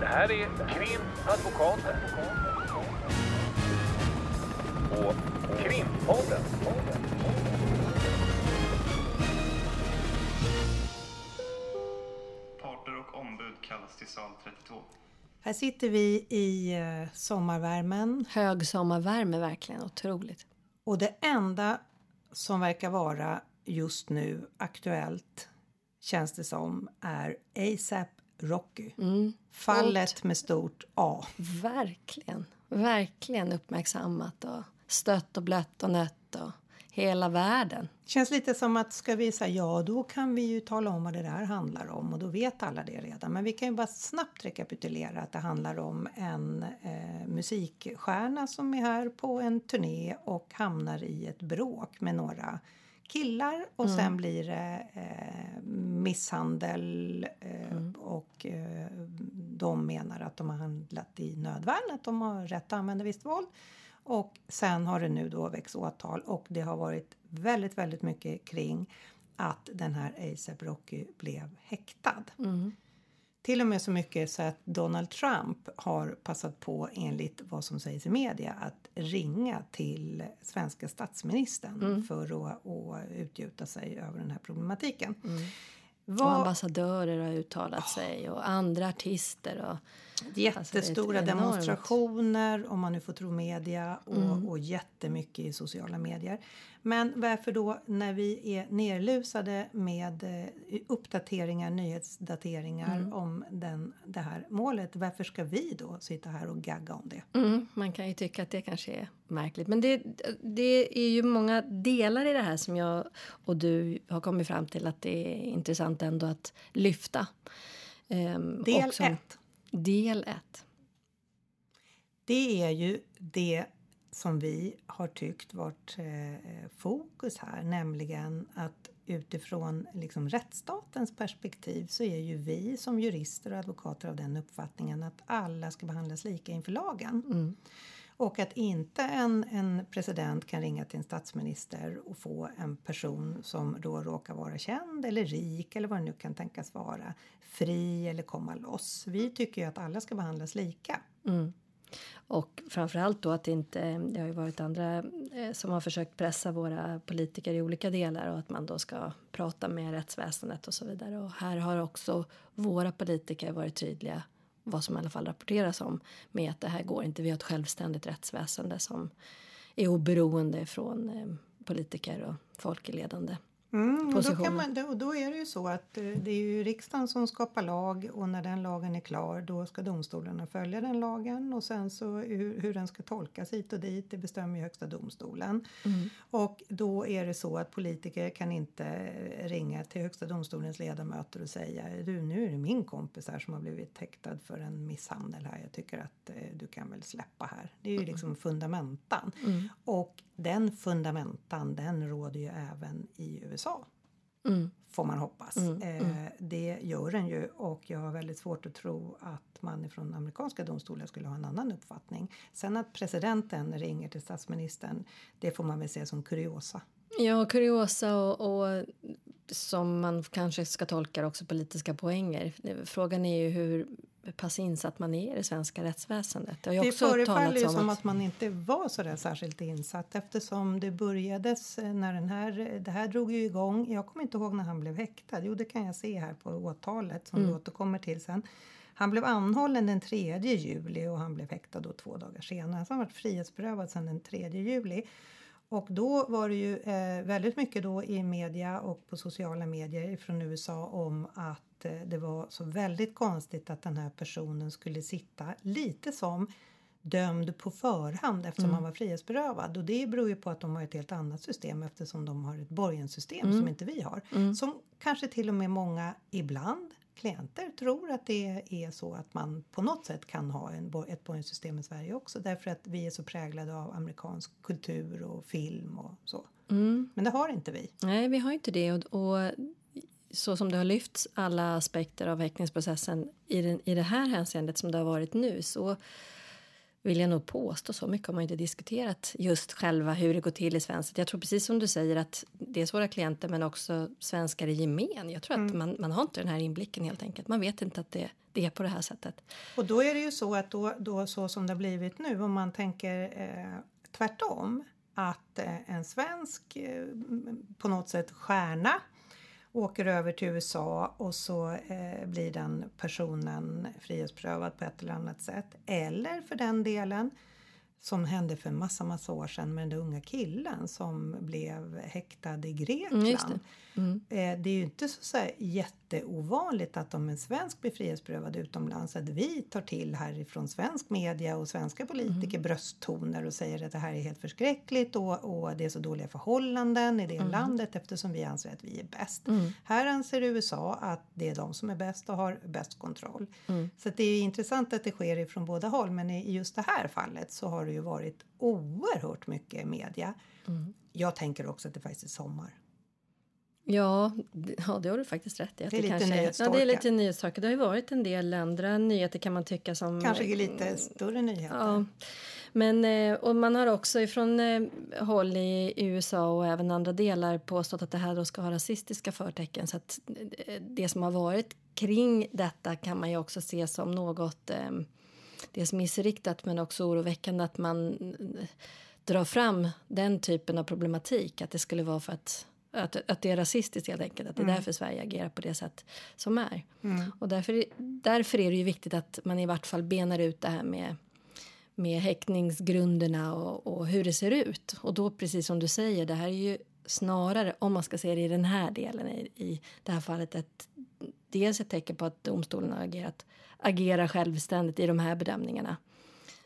Det här är Krimadvokaten. Och Krimpodden. Parter och ombud kallas till sal 32. Här sitter vi i eh, sommarvärmen Högsommarvärme verkligen, otroligt. och det enda som verkar vara just nu aktuellt känns det som är ASAP Rocky. Fallet med stort A. Verkligen, verkligen uppmärksammat och stött och blött och nött och hela världen. Känns lite som att ska vi säga ja då kan vi ju tala om vad det där handlar om och då vet alla det redan. Men vi kan ju bara snabbt rekapitulera att det handlar om en eh, musikstjärna som är här på en turné och hamnar i ett bråk med några killar och sen blir det eh, misshandel eh, och eh, de menar att de har handlat i nödvärn, att de har rätt att använda visst våld. Och sen har det nu då väckts åtal och det har varit väldigt, väldigt mycket kring att den här ASAP Rocky blev häktad. Till och med så mycket så att Donald Trump har passat på enligt vad som sägs i media att ringa till svenska statsministern för att, att utgjuta sig över den här problematiken. Och Vad, ambassadörer har uttalat sig och andra artister. Och, jättestora Alltså, demonstrationer om man nu får tro media och, och jättemycket i sociala medier. Men varför då när vi är nerlusade med eh, uppdateringar, nyhetsdateringar om den, det här målet. Varför ska vi då sitta här och gagga om det? Mm, man kan ju tycka att det kanske är märkligt. Men det, det är ju många delar i det här som jag och du har kommit fram till att det är intressant ändå att lyfta. Ehm, Del och som- ett. Del ett. Det är ju det som vi har tyckt varit eh, fokus här, nämligen att utifrån liksom rättsstatens perspektiv så är ju vi som jurister och advokater av den uppfattningen att alla ska behandlas lika inför lagen. Och att inte en, en president kan ringa till en statsminister och få en person som då råkar vara känd eller rik eller vad det nu kan tänkas vara fri eller komma loss. Vi tycker ju att alla ska behandlas lika. Och framförallt då att inte, det har ju varit andra eh, som har försökt pressa våra politiker i olika delar och att man då ska prata med rättsväsendet och så vidare. Och här har också våra politiker varit tydliga vad som i alla fall rapporteras om med att det här går inte. Vi har ett självständigt rättsväsende som är oberoende från eh, politiker och folk i ledande Mm, och då, kan man, då, då är det ju så att eh, det är ju riksdagen som skapar lag och när den lagen är klar då ska domstolarna följa den lagen och sen så hur, hur den ska tolkas hit och dit det bestämmer ju högsta domstolen. Och då är det så att politiker kan inte eh, ringa till högsta domstolens ledamöter och säga du nu är det min kompis här som har blivit häktad för en misshandel här. Jag tycker att eh, du kan väl släppa här. Det är ju liksom fundamentan. Och den fundamentan den råder ju även i USA. Får man hoppas. Eh, det gör den ju och jag har väldigt svårt att tro att man från amerikanska domstolar skulle ha en annan uppfattning. Sen att presidenten ringer till statsministern, det får man väl se som kuriosa. Ja, kuriosa och, och som man kanske ska tolka också politiska poänger. Frågan är ju hur pass insatt man är i det svenska rättsväsendet. Det har Det förefaller ju om som att, att man inte var så där särskilt insatt eftersom det börjades eh, när den här, det här drog ju igång. Jag kommer inte ihåg när han blev häktad. Jo, det kan jag se här på åtalet som vi återkommer till sen. Han blev anhållen den 3 juli och han blev häktad då två dagar senare. Så han varit frihetsberövad sedan den 3 juli. Och då var det ju eh, väldigt mycket då i media och på sociala medier från USA om att eh, det var så väldigt konstigt att den här personen skulle sitta lite som dömd på förhand eftersom han var frihetsberövad. Och det beror ju på att de har ett helt annat system eftersom de har ett borgenssystem som inte vi har. Som kanske till och med många ibland klienter tror att det är så att man på något sätt kan ha en, ett borgenssystem i Sverige också därför att vi är så präglade av amerikansk kultur och film och så. Men det har inte vi. Nej, vi har inte det. Och, och så som det har lyfts alla aspekter av häktningsprocessen i, den, i det här hänseendet som det har varit nu så vill jag nog påstå. Så mycket har man inte diskuterat just själva hur det går till i svenskt. Jag tror precis som du säger att det är våra klienter men också svenskar i gemen. Jag tror att Mm. man, man har inte den här inblicken helt enkelt. Man vet inte att det, det är på det här sättet. Och då är det ju så att då, då så som det har blivit nu om man tänker eh, tvärtom att eh, en svensk eh, på något sätt stjärna åker över till USA och så eh, blir den personen frihetsberövad på ett eller annat sätt. Eller för den delen som hände för massa, massa år sedan med den unga killen som blev häktad i Grekland. Mm, det. Mm. Eh, Det är ju inte så, så här jätteovanligt att om en svensk blir frihetsberövad utomlands att vi tar till härifrån svensk media och svenska politiker brösttoner och säger att det här är helt förskräckligt och, och det är så dåliga förhållanden i det landet eftersom vi anser att vi är bäst. Här anser USA att det är de som är bäst och har bäst kontroll. Så att det är intressant att det sker ifrån båda håll men i just det här fallet så har det ju varit oerhört mycket media. Jag tänker också att det faktiskt är sommar. Ja, ja, det har du faktiskt rätt i. att Det är lite kanske Ja, det är lite nyhetstorka. Det har ju varit en del andra nyheter kan man tycka som... Kanske lite större nyheter. Ja, men eh, och man har också ifrån eh, håll i USA och även andra delar påstått att det här då ska ha rasistiska förtecken. Så att eh, det som har varit kring detta kan man ju också se som något dels missriktat men också oroväckande att man drar fram den typen av problematik. Att det skulle vara för att att, att det är rasistiskt helt enkelt. Att det är därför Sverige agerar på det sätt som är. Och därför, därför är det ju viktigt att man i vart fall benar ut det här med med häktningsgrunderna och, och hur det ser ut. Och då precis som du säger, det här är ju snarare, om man ska se det i den här delen, i, i det här fallet ett, dels ett tecken på att domstolen har agerat, agerar självständigt i de här bedömningarna.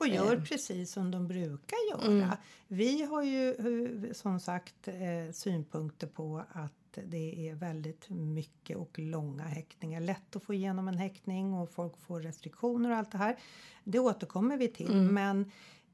Och gör precis som de brukar göra. Vi har ju eh, som sagt eh, synpunkter på att det är väldigt mycket och långa häktningar. Lätt att få igenom en häktning och folk får restriktioner och allt det här. Det återkommer vi till. Men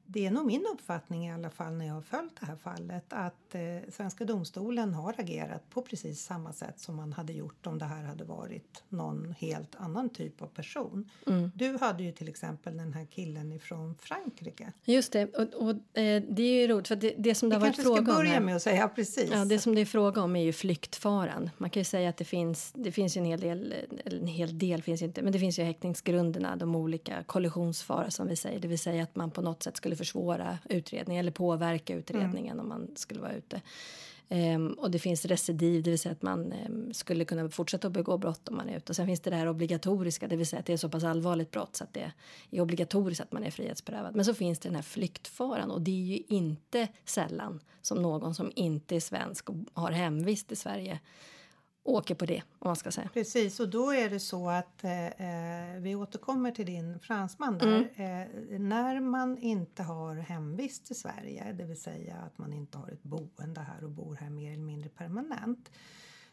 det är nog min uppfattning i alla fall när jag har följt det här fallet att eh, svenska domstolen har agerat på precis samma sätt som man hade gjort om det här hade varit någon helt annan typ av person. Du hade ju till exempel den här killen ifrån Frankrike. Just det, och, och eh, det är ju roligt för det, det som det Vi har varit kanske ska fråga om börja här- med att säga precis. Ja, det som det är fråga om är ju flyktfaran. Man kan ju säga att det finns, det finns ju en hel del, eller en hel del finns inte, men det finns ju häktningsgrunderna, de olika kollisionsfara som vi säger, det vill säga att man på något sätt skulle försvåra utredningen eller påverka utredningen om man skulle vara ute. Ehm, och det finns recidiv, det vill säga att man ehm, skulle kunna fortsätta att begå brott om man är ute. Och sen finns det det här obligatoriska, det vill säga att det är så pass allvarligt brott så att det är obligatoriskt att man är frihetsberövad. Men så finns det den här flyktfaran och det är ju inte sällan som någon som inte är svensk och har hemvist i Sverige åker på det, om man ska säga. Precis, och då är det så att eh, eh, vi återkommer till din fransman där. Eh, när man inte har hemvist i Sverige, det vill säga att man inte har ett boende här och bor här mer eller mindre permanent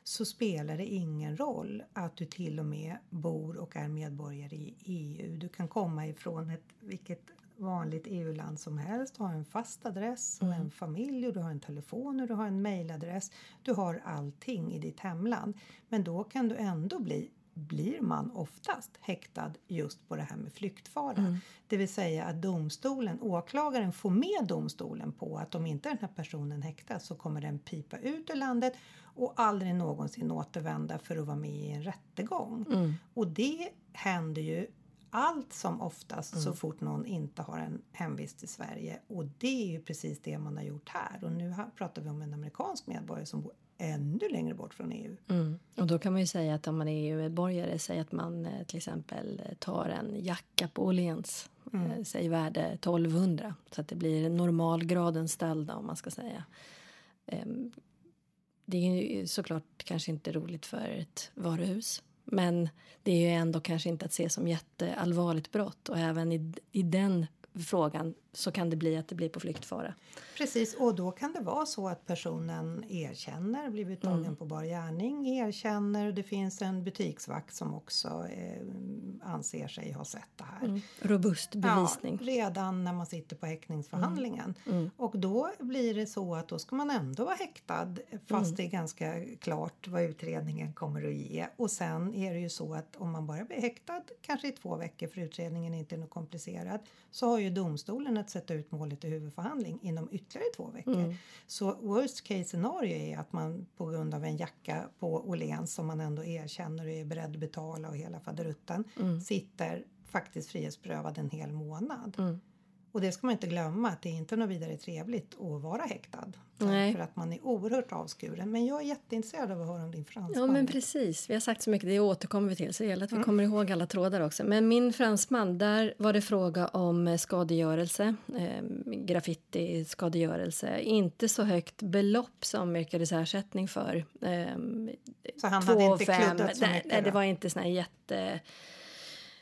så spelar det ingen roll att du till och med bor och är medborgare i EU. Du kan komma ifrån ett, vilket vanligt EU-land som helst, ha en fast adress och en familj och du har en telefon och du har en mailadress. Du har allting i ditt hemland. Men då kan du ändå bli blir man oftast häktad just på det här med flyktfara. Det vill säga att domstolen, åklagaren får med domstolen på att om inte den här personen häktas så kommer den pipa ut ur landet och aldrig någonsin återvända för att vara med i en rättegång. Och det händer ju allt som oftast så fort någon inte har en hemvist i Sverige. Och det är ju precis det man har gjort här. Och nu pratar vi om en amerikansk medborgare som bor ännu längre bort från EU. Mm. Och då kan man ju säga att om man är EU-medborgare, säg att man eh, till exempel eh, tar en jacka på Åhléns, eh, säg värde 1200, så att det blir normalgraden ställda om man ska säga. Ehm, det är ju såklart kanske inte roligt för ett varuhus. Men det är ju ändå kanske inte att se som jätteallvarligt brott. Och även i, i den frågan så kan det bli att det blir på flyktfara. Precis, och då kan det vara så att personen erkänner, blivit tagen Mm. på bar gärning, erkänner. Det finns en butiksvakt som också eh, anser sig ha sett det här. Robust bevisning. Ja, redan när man sitter på häktningsförhandlingen. Mm. Och då blir det så att då ska man ändå vara häktad fast Mm. det är ganska klart vad utredningen kommer att ge. Och sen är det ju så att om man bara blir häktad kanske i två veckor för utredningen inte är något komplicerad så har ju domstolen att sätta ut målet i huvudförhandling inom ytterligare två veckor. Mm. Så worst case scenario är att man på grund av en jacka på Åhléns som man ändå erkänner och är beredd att betala och hela faderutten Mm. sitter faktiskt frihetsberövad en hel månad. Och det ska man inte glömma att det är inte något vidare trevligt att vara häktad. Nej. För att man är oerhört avskuren. Men jag är jätteintresserad av att höra om din fransman. Ja men precis, vi har sagt så mycket, det återkommer vi till så det gäller att vi kommer ihåg alla trådar också. Men min fransman, där var det fråga om eh, skadegörelse, eh, graffiti, skadegörelse. Inte så högt belopp som yrkades ersättning för. Eh, Så han två hade inte kluddat så mycket? nej, det då? var inte sån här jätte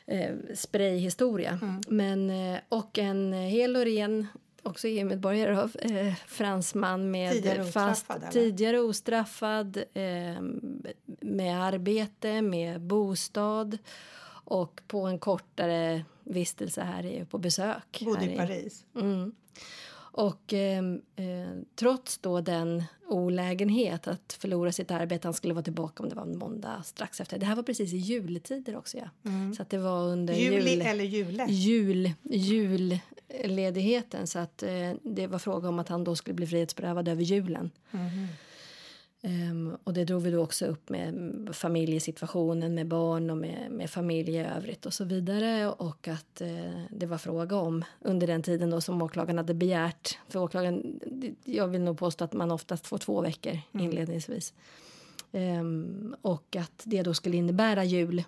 eh, sprayhistoria. Mm. Men, eh, och en hel och ren också EU-medborgare av eh, fransman med Tidigare fast ostraffad, tidigare ostraffad eh, med arbete, med bostad och på en kortare vistelse här i, på besök. Bodde i Paris. Mm. Och eh, eh, trots då den olägenhet att förlora sitt arbete, han skulle vara tillbaka om det var en måndag strax efter. Det här var precis i juletider också ja. Så att det var under Mm. Juli jul, eller jule? jul, julledigheten så att eh, det var fråga om att han då skulle bli frihetsberövad över julen. Mhm. Ehm, och det drog vi då också upp med mm, familjesituationen med barn och med, med familj i övrigt och så vidare. Och att eh, det var fråga om under den tiden då som åklagaren hade begärt. För åklagaren, jag vill nog påstå att man oftast får två veckor inledningsvis. Ehm, och att det då skulle innebära jul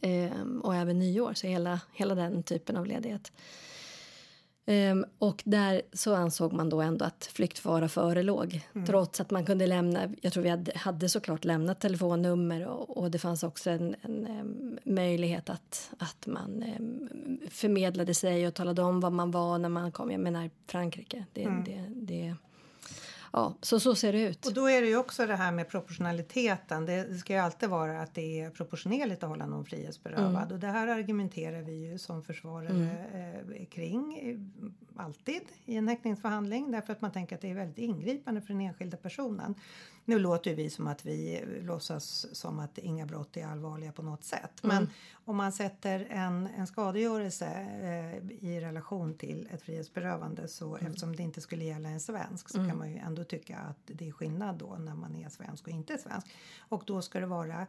ehm, och även nyår, så hela, hela den typen av ledighet. Ehm, och där så ansåg man då ändå att flyktfara förelåg. Trots att man kunde lämna, jag tror vi hade, hade såklart lämnat telefonnummer och, och det fanns också en, en em, möjlighet att, att man em, förmedlade sig och talade om vad man var när man kom. Jag menar Frankrike, det, det, det, ja, så så ser det ut. Och då är det ju också det här med proportionaliteten. Det ska ju alltid vara att det är proportionerligt att hålla någon frihetsberövad. Mm. Och det här argumenterar vi ju som försvarare eh, kring alltid i en häktningsförhandling. Därför att man tänker att det är väldigt ingripande för den enskilda personen. Nu låter vi som att vi låtsas som att inga brott är allvarliga på något sätt. Men om man sätter en, en skadegörelse eh, i relation till ett frihetsberövande så eftersom det inte skulle gälla en svensk så kan man ju ändå tycka att det är skillnad då när man är svensk och inte svensk. Och då ska det vara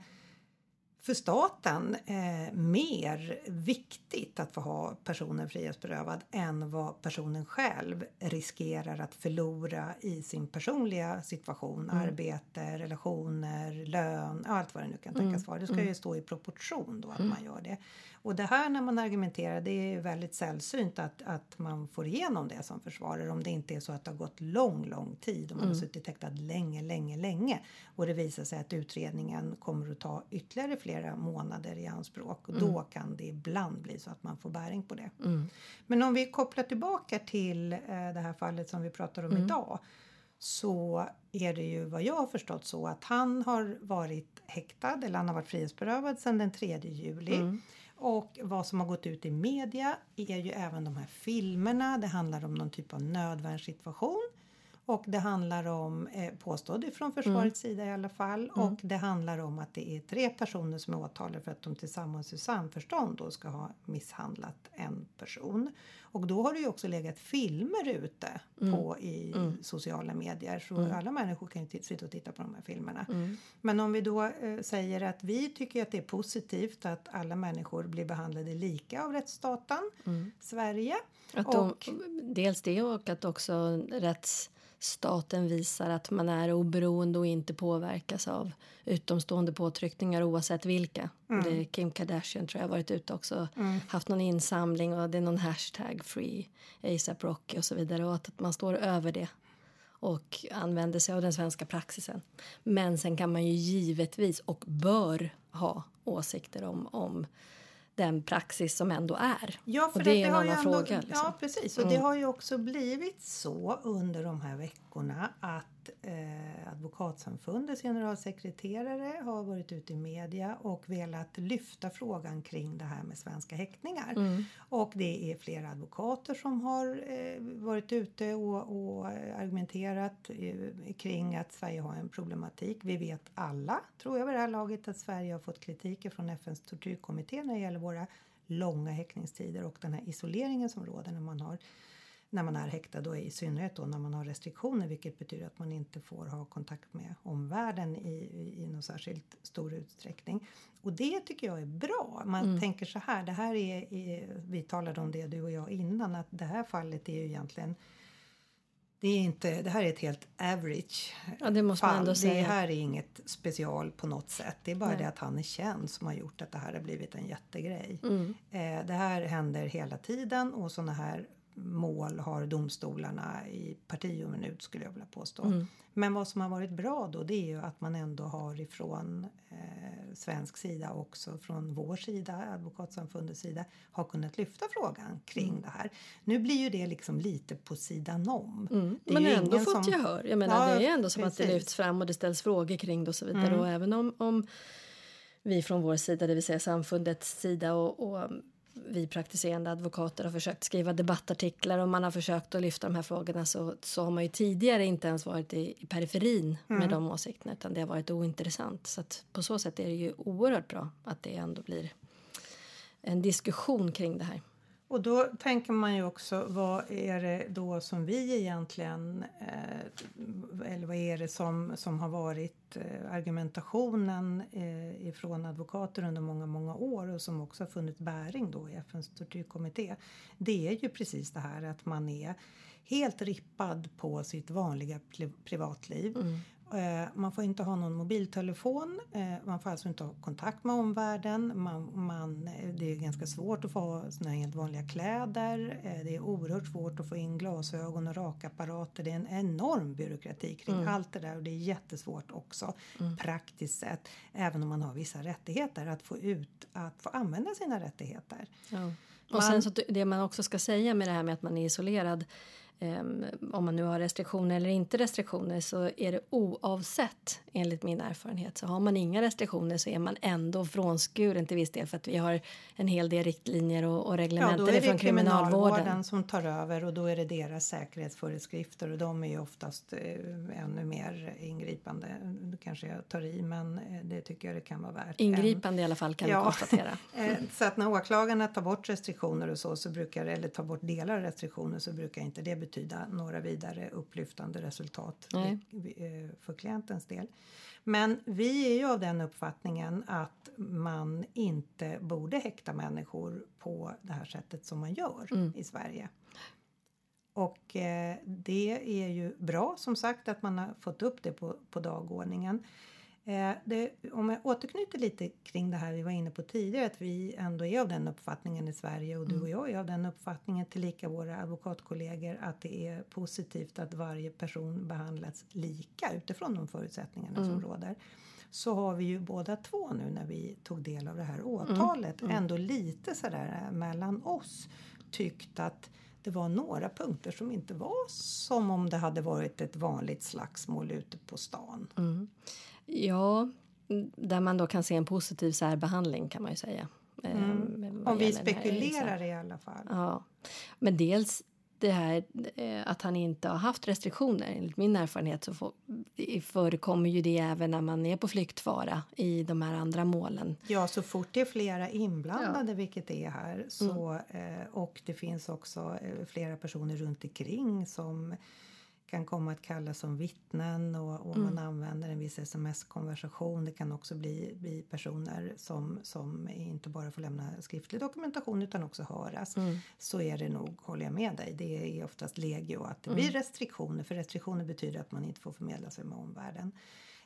för staten eh, mer viktigt att få ha personen frihetsberövad än vad personen själv riskerar att förlora i sin personliga situation. Arbete, relationer, lön, allt vad det nu kan tänkas vara. Det ska ju stå i proportion då att man gör det. Och det här när man argumenterar, det är väldigt sällsynt att, att man får igenom det som försvarare om det inte är så att det har gått lång, lång tid och man har suttit häktad länge, länge, länge och det visar sig att utredningen kommer att ta ytterligare flera månader i anspråk och då kan det ibland bli så att man får bäring på det. Men om vi kopplar tillbaka till eh, det här fallet som vi pratar om idag så är det ju vad jag har förstått så att han har varit häktad eller han har varit frihetsberövad sedan den 3 juli. Och vad som har gått ut i media är ju även de här filmerna. Det handlar om någon typ av nödvärnssituation. Och det handlar om, eh, påstådd från försvarets sida i alla fall, och det handlar om att det är tre personer som är åtalade för att de tillsammans i samförstånd då ska ha misshandlat en person. Och då har det ju också legat filmer ute på i sociala medier. Så alla människor kan ju sitta och titta på de här filmerna. Men om vi då eh, säger att vi tycker att det är positivt att alla människor blir behandlade lika av rättsstaten Sverige. Att de, och, dels det och att också rättsstaten visar att man är oberoende och inte påverkas av utomstående påtryckningar oavsett vilka. Mm. Det Kim Kardashian tror jag varit ute också haft någon insamling och det är någon hashtag free ASAP Rocky och så vidare och att, att man står över det och använder sig av den svenska praxisen. Men sen kan man ju givetvis och bör ha åsikter om, om den praxis som ändå är. Ja, för och det att är en annan ändå, fråga. Liksom. Ja, precis. Och det har ju också blivit så under de här veckorna att eh, Advokatsamfundets generalsekreterare har varit ute i media och velat lyfta frågan kring det här med svenska häktningar. Och det är flera advokater som har eh, varit ute och, och argumenterat eh, kring att Sverige har en problematik. Vi vet alla, tror jag vid det här laget, att Sverige har fått kritik från FNs tortyrkommitté när det gäller våra långa häktningstider och den här isoleringen som råder när man har när man är häktad och i synnerhet då när man har restriktioner vilket betyder att man inte får ha kontakt med omvärlden i, i, i någon särskilt stor utsträckning. Och det tycker jag är bra. Man tänker så här, det här är, är, vi talade om det du och jag innan, att det här fallet är ju egentligen det, är inte, det här är ett helt average Ja, det fall. Det här är inget special på något sätt. Det är bara Nej. det att han är känd som har gjort att det här har blivit en jättegrej. Mm. Eh, det här händer hela tiden och såna här mål har domstolarna i parti och minut skulle jag vilja påstå. Mm. Men vad som har varit bra då det är ju att man ändå har ifrån eh, svensk sida också från vår sida, advokatsamfundets sida, har kunnat lyfta frågan kring Mm. det här. Nu blir ju det liksom lite på sidan om. Mm. Men ju ändå fått som- gehör. Jag menar, Ja, det är ändå som att det precis. Mm. lyfts fram och det ställs frågor kring det och så vidare. Och även om, om vi från vår sida, det vill säga samfundets sida och, och vi praktiserande advokater har försökt skriva debattartiklar och man har försökt att lyfta de här frågorna så, så har man ju tidigare inte ens varit i, i periferin Mm. med de åsikterna utan det har varit ointressant. Så att på så sätt är det ju oerhört bra att det ändå blir en diskussion kring det här. Och då tänker man ju också, vad är det då som vi egentligen, eh, eller vad är det som, som har varit eh, argumentationen eh, ifrån advokater under många, många år och som också har funnit bäring då i FNs tortyrkommitté. Det är ju precis det här att man är helt rippad på sitt vanliga pri- privatliv. Mm. Man får inte ha någon mobiltelefon, eh, man får alltså inte ha kontakt med omvärlden. Man, man, eh, det är ganska svårt att få ha såna här helt vanliga kläder. Eh, Det är oerhört svårt att få in glasögon och rakapparater. Det är en enorm byråkrati kring allt det där och det är jättesvårt också praktiskt sett, även om man har vissa rättigheter, att få ut, att få använda sina rättigheter. Ja. Och Man- sen så det man också ska säga med det här med att man är isolerad om man nu har restriktioner eller inte restriktioner så är det oavsett enligt min erfarenhet så har man inga restriktioner så är man ändå frånskuren till viss del för att vi har en hel del riktlinjer och, och Ja, reglementer då är det ifrån kriminalvården. kriminalvården som tar över och då är det deras säkerhetsföreskrifter och de är ju oftast eh, ännu mer ingripande. Nu kanske jag tar i men eh, det tycker jag det kan vara värt. Ingripande i alla fall kan vi Ja. konstatera. Eh, Så att när åklagarna tar bort restriktioner och så, så brukar, eller tar bort delar av restriktioner så brukar inte det betyda några vidare upplyftande resultat Nej. eh, för klientens del. Men vi är ju av den uppfattningen att man inte borde häkta människor på det här sättet som man gör Mm. i Sverige. Och eh, det är ju bra som sagt att man har fått upp det på, på dagordningen. Eh, det, om jag återknyter lite kring det här vi var inne på tidigare att vi ändå är av den uppfattningen i Sverige och du och jag är av den uppfattningen tillika våra advokatkollegor att det är positivt att varje person behandlas lika utifrån de förutsättningarna som råder. Så har vi ju båda två nu när vi tog del av det här åtalet ändå lite sådär eh, mellan oss tyckt att det var några punkter som inte var som om det hade varit ett vanligt slagsmål ute på stan. Ja, där man då kan se en positiv särbehandling kan man ju säga. ehm, Mm. Om vi spekulerar i alla fall. Ja, men dels det här eh, att han inte har haft restriktioner. Enligt min erfarenhet så får, förekommer ju det även när man är på flyktfara i de här andra målen. Ja, så fort det är flera inblandade, vilket det är här, så, Mm. och det finns också eh, flera personer runt omkring som kan komma att kallas som vittnen och, och Mm. man använder en viss sms-konversation. Det kan också bli, bli personer som, som inte bara får lämna skriftlig dokumentation utan också höras. Mm. Så är det nog, håller jag med dig. Det är oftast legio att det blir Mm. restriktioner. För restriktioner betyder att man inte får förmedla sig med omvärlden.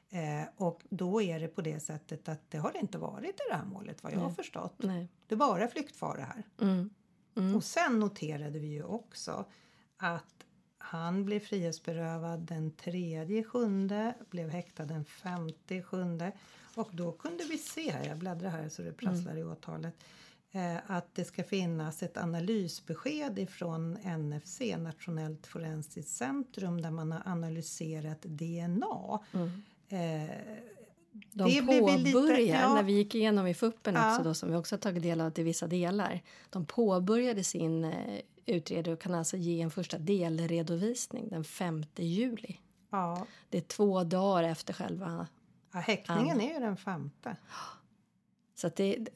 Eh, och då är det på det sättet att det har inte varit i det här målet vad jag har förstått. Nej. Det är bara flyktfara här. Mm. Och sen noterade vi ju också att han blev frihetsberövad den tredje sjunde, blev häktad den femte sjunde. Och då kunde vi se här, jag bläddrar här så det prasslar i åtalet. eh, att det ska finnas ett analysbesked ifrån NFC, Nationellt forensiskt centrum, där man har analyserat DNA. Eh, De det påbörjar, lite- ja. när vi gick igenom i FUPen Ja. också då, som vi också tagit del av till vissa delar. De påbörjade sin utredning och kan alltså ge en första delredovisning den 5 juli. ja, Det är två dagar efter själva... ja, häktningen är ju den femte. Så att det,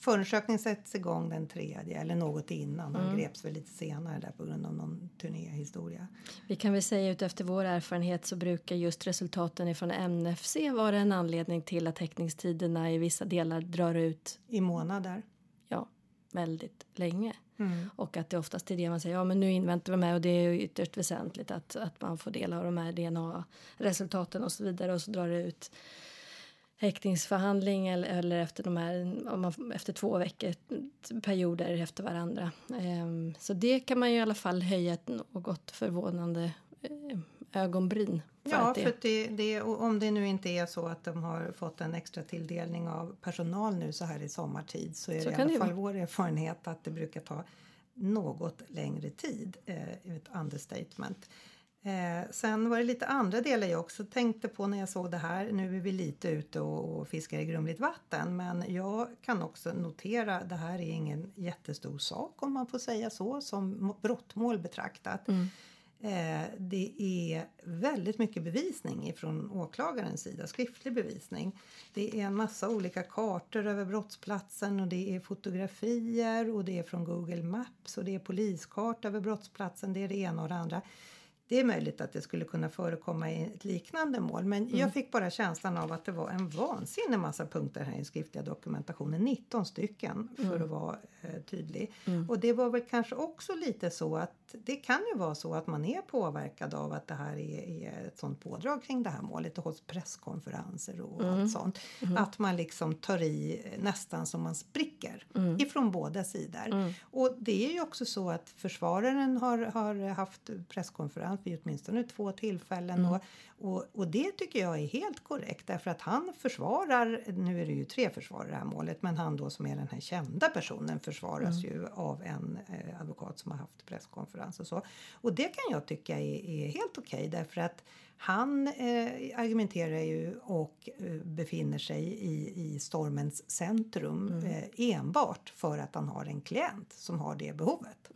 Förundersökningen sätts igång den tredje eller något innan. Han Mm. greps väl lite senare där på grund av någon turnéhistoria. vi kan väl säga ut efter vår erfarenhet så brukar just resultaten från NFC vara en anledning till att häktningstiderna i vissa delar drar ut I månader. ja, väldigt länge. Mm. Och att det oftast är det man säger, ja men nu inväntar vi med och det är ju ytterst väsentligt att, att man får del av de här DNA-resultaten och så vidare och så drar det ut häktningsförhandling eller, eller efter de här, om man, efter två veckor perioder efter varandra. Um, så det kan man ju i alla fall höja ett något förvånande eh, ögonbryn. För Ja, det, för det, det, om det nu inte är så att de har fått en extra tilldelning av personal nu så här i sommartid så är Så det i alla fall vår erfarenhet att det brukar ta något längre tid. Eh, ett understatement. Eh, sen var det lite andra delar jag också tänkte på när jag såg det här. Nu är vi lite ute och, och fiskar i grumligt vatten men jag kan också notera det här är ingen jättestor sak om man får säga så som brottmål betraktat. Eh, Eh, det är väldigt mycket bevisning från åklagarens sida, skriftlig bevisning. Det är en massa olika kartor över brottsplatsen och det är fotografier och det är från Google Maps och det är poliskarta över brottsplatsen, det är det ena och det andra. Det är möjligt att det skulle kunna förekomma i ett liknande mål men jag fick bara känslan av att det var en vansinnig massa punkter här i den skriftliga dokumentationen. 19 stycken för att vara eh, tydlig. Och det var väl kanske också lite så att det kan ju vara så att man är påverkad av att det här är, är ett sånt pådrag kring det här målet och hålls presskonferenser och allt sånt. Att man liksom tar i nästan som man spricker ifrån båda sidor. Och det är ju också så att försvararen har, har haft presskonferens vid åtminstone två tillfällen och, och, och det tycker jag är helt korrekt därför att han försvarar, nu är det ju tre försvarare i det här målet, men han då som är den här kända personen försvaras ju av en eh, advokat som har haft presskonferens och så. Och det kan jag tycka är, är helt okej därför att han eh, argumenterar ju och eh, befinner sig i, i stormens centrum eh, enbart för att han har en klient som har det behovet.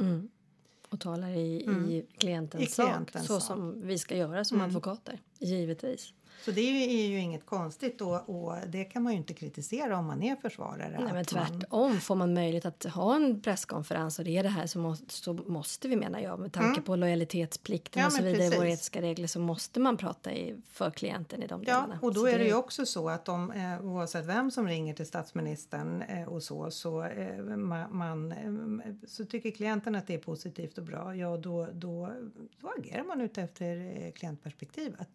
Och talar i, i klientens, I klientens sak, så sak. som vi ska göra som advokater, givetvis. Så det är ju, inget konstigt och, och det kan man ju inte kritisera om man är försvarare. Nej, men att man- tvärtom, får man möjlighet att ha en presskonferens och det är det här så måste, så måste vi menar jag med tanke på lojalitetsplikten Mm. Ja, och så vidare i våra precis. etiska regler så måste man prata i, för klienten i de Ja, delarna. och då Så är det ju också så att om, eh, oavsett vem som ringer till statsministern eh, och så, så, eh, man, man, så tycker klienten att det är positivt och bra, ja då, då, då agerar man ute efter eh, klientperspektivet.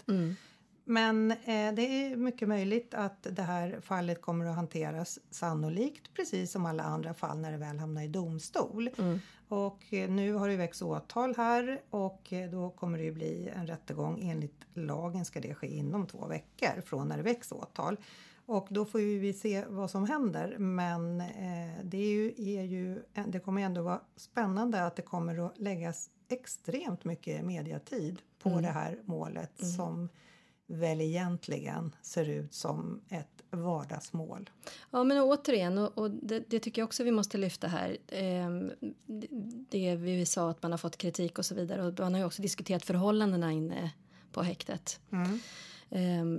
Men eh, det är mycket möjligt att det här fallet kommer att hanteras sannolikt precis som alla andra fall när det väl hamnar i domstol. Och eh, nu har det väckts åtal här och eh, då kommer det ju bli en rättegång. Enligt lagen ska det ske inom två veckor från när det väcks åtal. Och då får vi se vad som händer. Men eh, det, är ju, är ju, det kommer ändå vara spännande att det kommer att läggas extremt mycket mediatid på det här målet som väl egentligen ser ut som ett vardagsmål. Ja, men återigen, och, och det, det tycker jag också vi måste lyfta här. Ehm, det, det vi sa att man har fått kritik och så vidare. Och man har ju också diskuterat förhållandena inne på häktet. Ehm,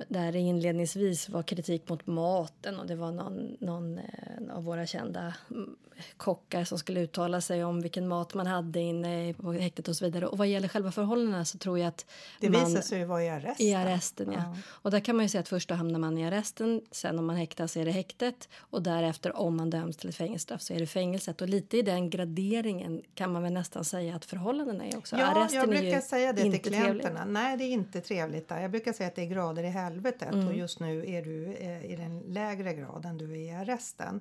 där det inledningsvis var kritik mot maten och det var någon, någon eh, av våra kända mm, kockar som skulle uttala sig om vilken mat man hade inne på häktet och så vidare. Och vad gäller själva förhållandena så tror jag att Det man, visar sig vara i arresten. i arresten, ja. Och där kan man ju säga att först då hamnar man i arresten, sen om man häktas är det häktet och därefter om man döms till ett fängelsestraff så är det fängelset. Och lite i den graderingen kan man väl nästan säga att förhållandena är också. Ja, arresten jag är brukar säga det till klienterna. trevligt. Nej, det är inte trevligt där. Jag brukar säga att det är grader i helvetet och just nu är du eh, i den lägre graden, du är i arresten.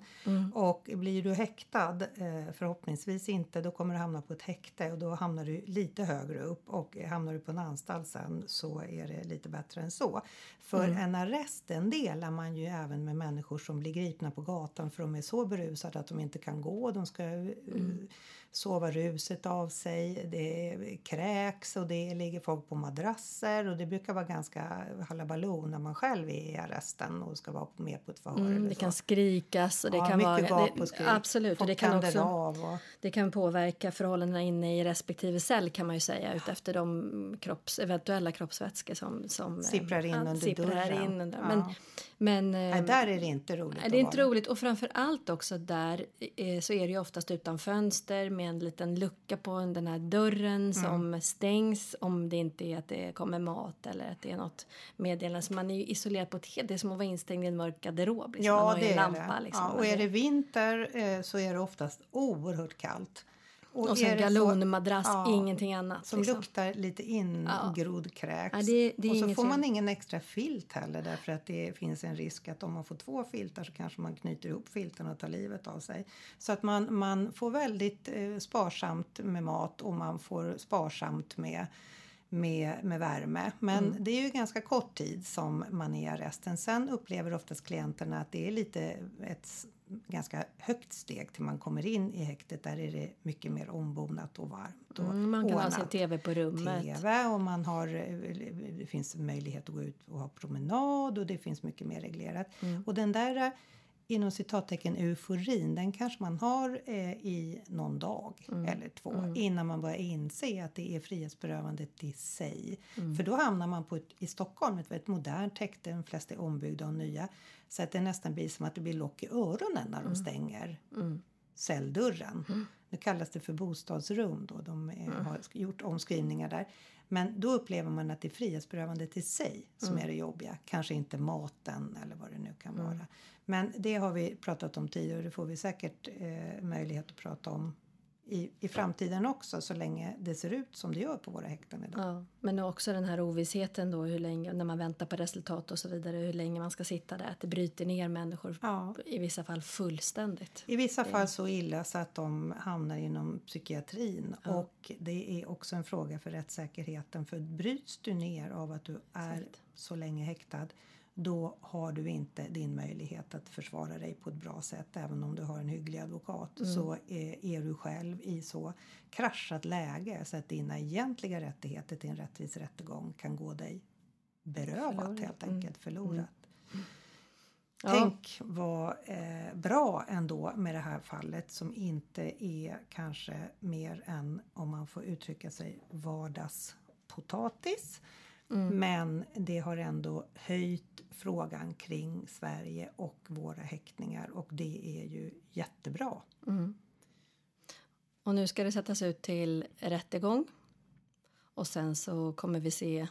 Och blir du häktad, eh, förhoppningsvis inte, då kommer du hamna på ett häkte och då hamnar du lite högre upp och hamnar du på en anstalt sen så är det lite bättre än så. För en arrest den delar man ju även med människor som blir gripna på gatan för de är så berusade att de inte kan gå, de ska eh, sova ruset av sig, det kräks och det ligger folk på madrasser och det brukar vara ganska halabaloo när man själv är i arresten och ska vara med på ett förhör. Mm, det så. kan skrikas och det ja, kan mycket vara... gap och skrik. absolut, och det kan också av och, det kan påverka förhållandena inne i respektive cell kan man ju säga utefter de kropps, eventuella kroppsvätskor som, som Sipprar in under sipprar dörren. In under. Ja. Men, men, nej, ehm, där är det inte roligt det är inte roligt och framför allt också där eh, så är det ju oftast utan fönster med en liten lucka på den här dörren Mm. som stängs om det inte är att det kommer mat eller att det är något meddelande. Så man är ju isolerad på ett helt, det är som att vara instängd i en mörk garderob. Liksom. Ja, det är lampa det. liksom. Ja, och är det vinter eh, så är det oftast oerhört kallt. Och är sen galonmadrass, ja, ingenting annat. Som liksom. luktar lite ingrodd kräks. Ja, det- det och så får man ingen extra filt heller därför att det finns en risk att om man får två filtar så kanske man knyter ihop filten och tar livet av sig. Så att man, man får väldigt eh, sparsamt med mat och man får sparsamt med med, med värme. Men Mm. det är ju ganska kort tid som man är i arresten. Sen upplever oftast klienterna att det är lite ett ganska högt steg till man kommer in i häktet. Där är det mycket mer ombonat och varmt. Och Mm, man kan ha sin tv på rummet. TV och man har, eh, det finns möjlighet att gå ut och ha promenad och det finns mycket mer reglerat. Mm. Och den där eh, inom citattecken euforin den kanske man har eh, i någon dag Mm. eller två innan man börjar inse att det är frihetsberövandet i sig. Mm. För då hamnar man på ett, i Stockholm, ett väldigt modernt häkte, de flesta är ombyggda och nya. Så att det nästan blir som att det blir lock i öronen när de Mm. stänger celldörren. Nu kallas det för bostadsrum då, de eh, har gjort omskrivningar där. Men då upplever man att det är frihetsberövandet i sig som är det jobbiga. Kanske inte maten eller vad det nu kan vara. Men det har vi pratat om tidigare och det får vi säkert eh, möjlighet att prata om i, i framtiden också så länge det ser ut som det gör på våra häkten idag. Ja, men också den här ovissheten då hur länge, när man väntar på resultat och så vidare, hur länge man ska sitta där. Att det bryter ner människor Ja. i vissa fall fullständigt. I vissa fall så illa så att de hamnar inom psykiatrin. Och det är också en fråga för rättssäkerheten. För bryts du ner av att du är så länge häktad då har du inte din möjlighet att försvara dig på ett bra sätt även om du har en hygglig advokat. Så är, är du själv i så kraschat läge så att dina egentliga rättigheter till en rättvis rättegång kan gå dig berövat helt enkelt, förlorat. Ja. Tänk vad eh, bra ändå med det här fallet som inte är kanske mer än, om man får uttrycka sig, vardagspotatis. Men det har ändå höjt frågan kring Sverige och våra häktningar och det är ju jättebra. Och nu ska det sättas ut till rättegång. Och sen så kommer vi se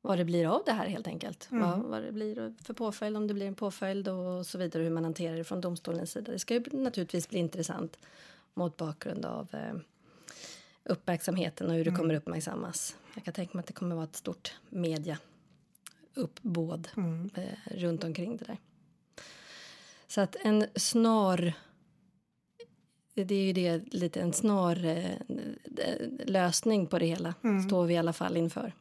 vad det blir av det här helt enkelt. Vad, vad det blir för påföljd, om det blir en påföljd och så vidare. Hur man hanterar det från domstolens sida. Det ska ju naturligtvis bli intressant mot bakgrund av eh, uppmärksamheten och hur det kommer uppmärksammas. Jag kan tänka mig att det kommer vara ett stort media uppbåd eh, runt omkring det där. Så att en snar det är ju det, lite en snar eh, lösning på det hela. Står vi i alla fall inför.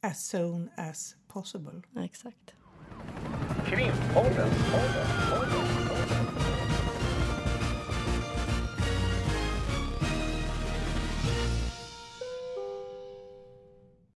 As soon as possible. Exakt. Krimpodden. Podden. Podden.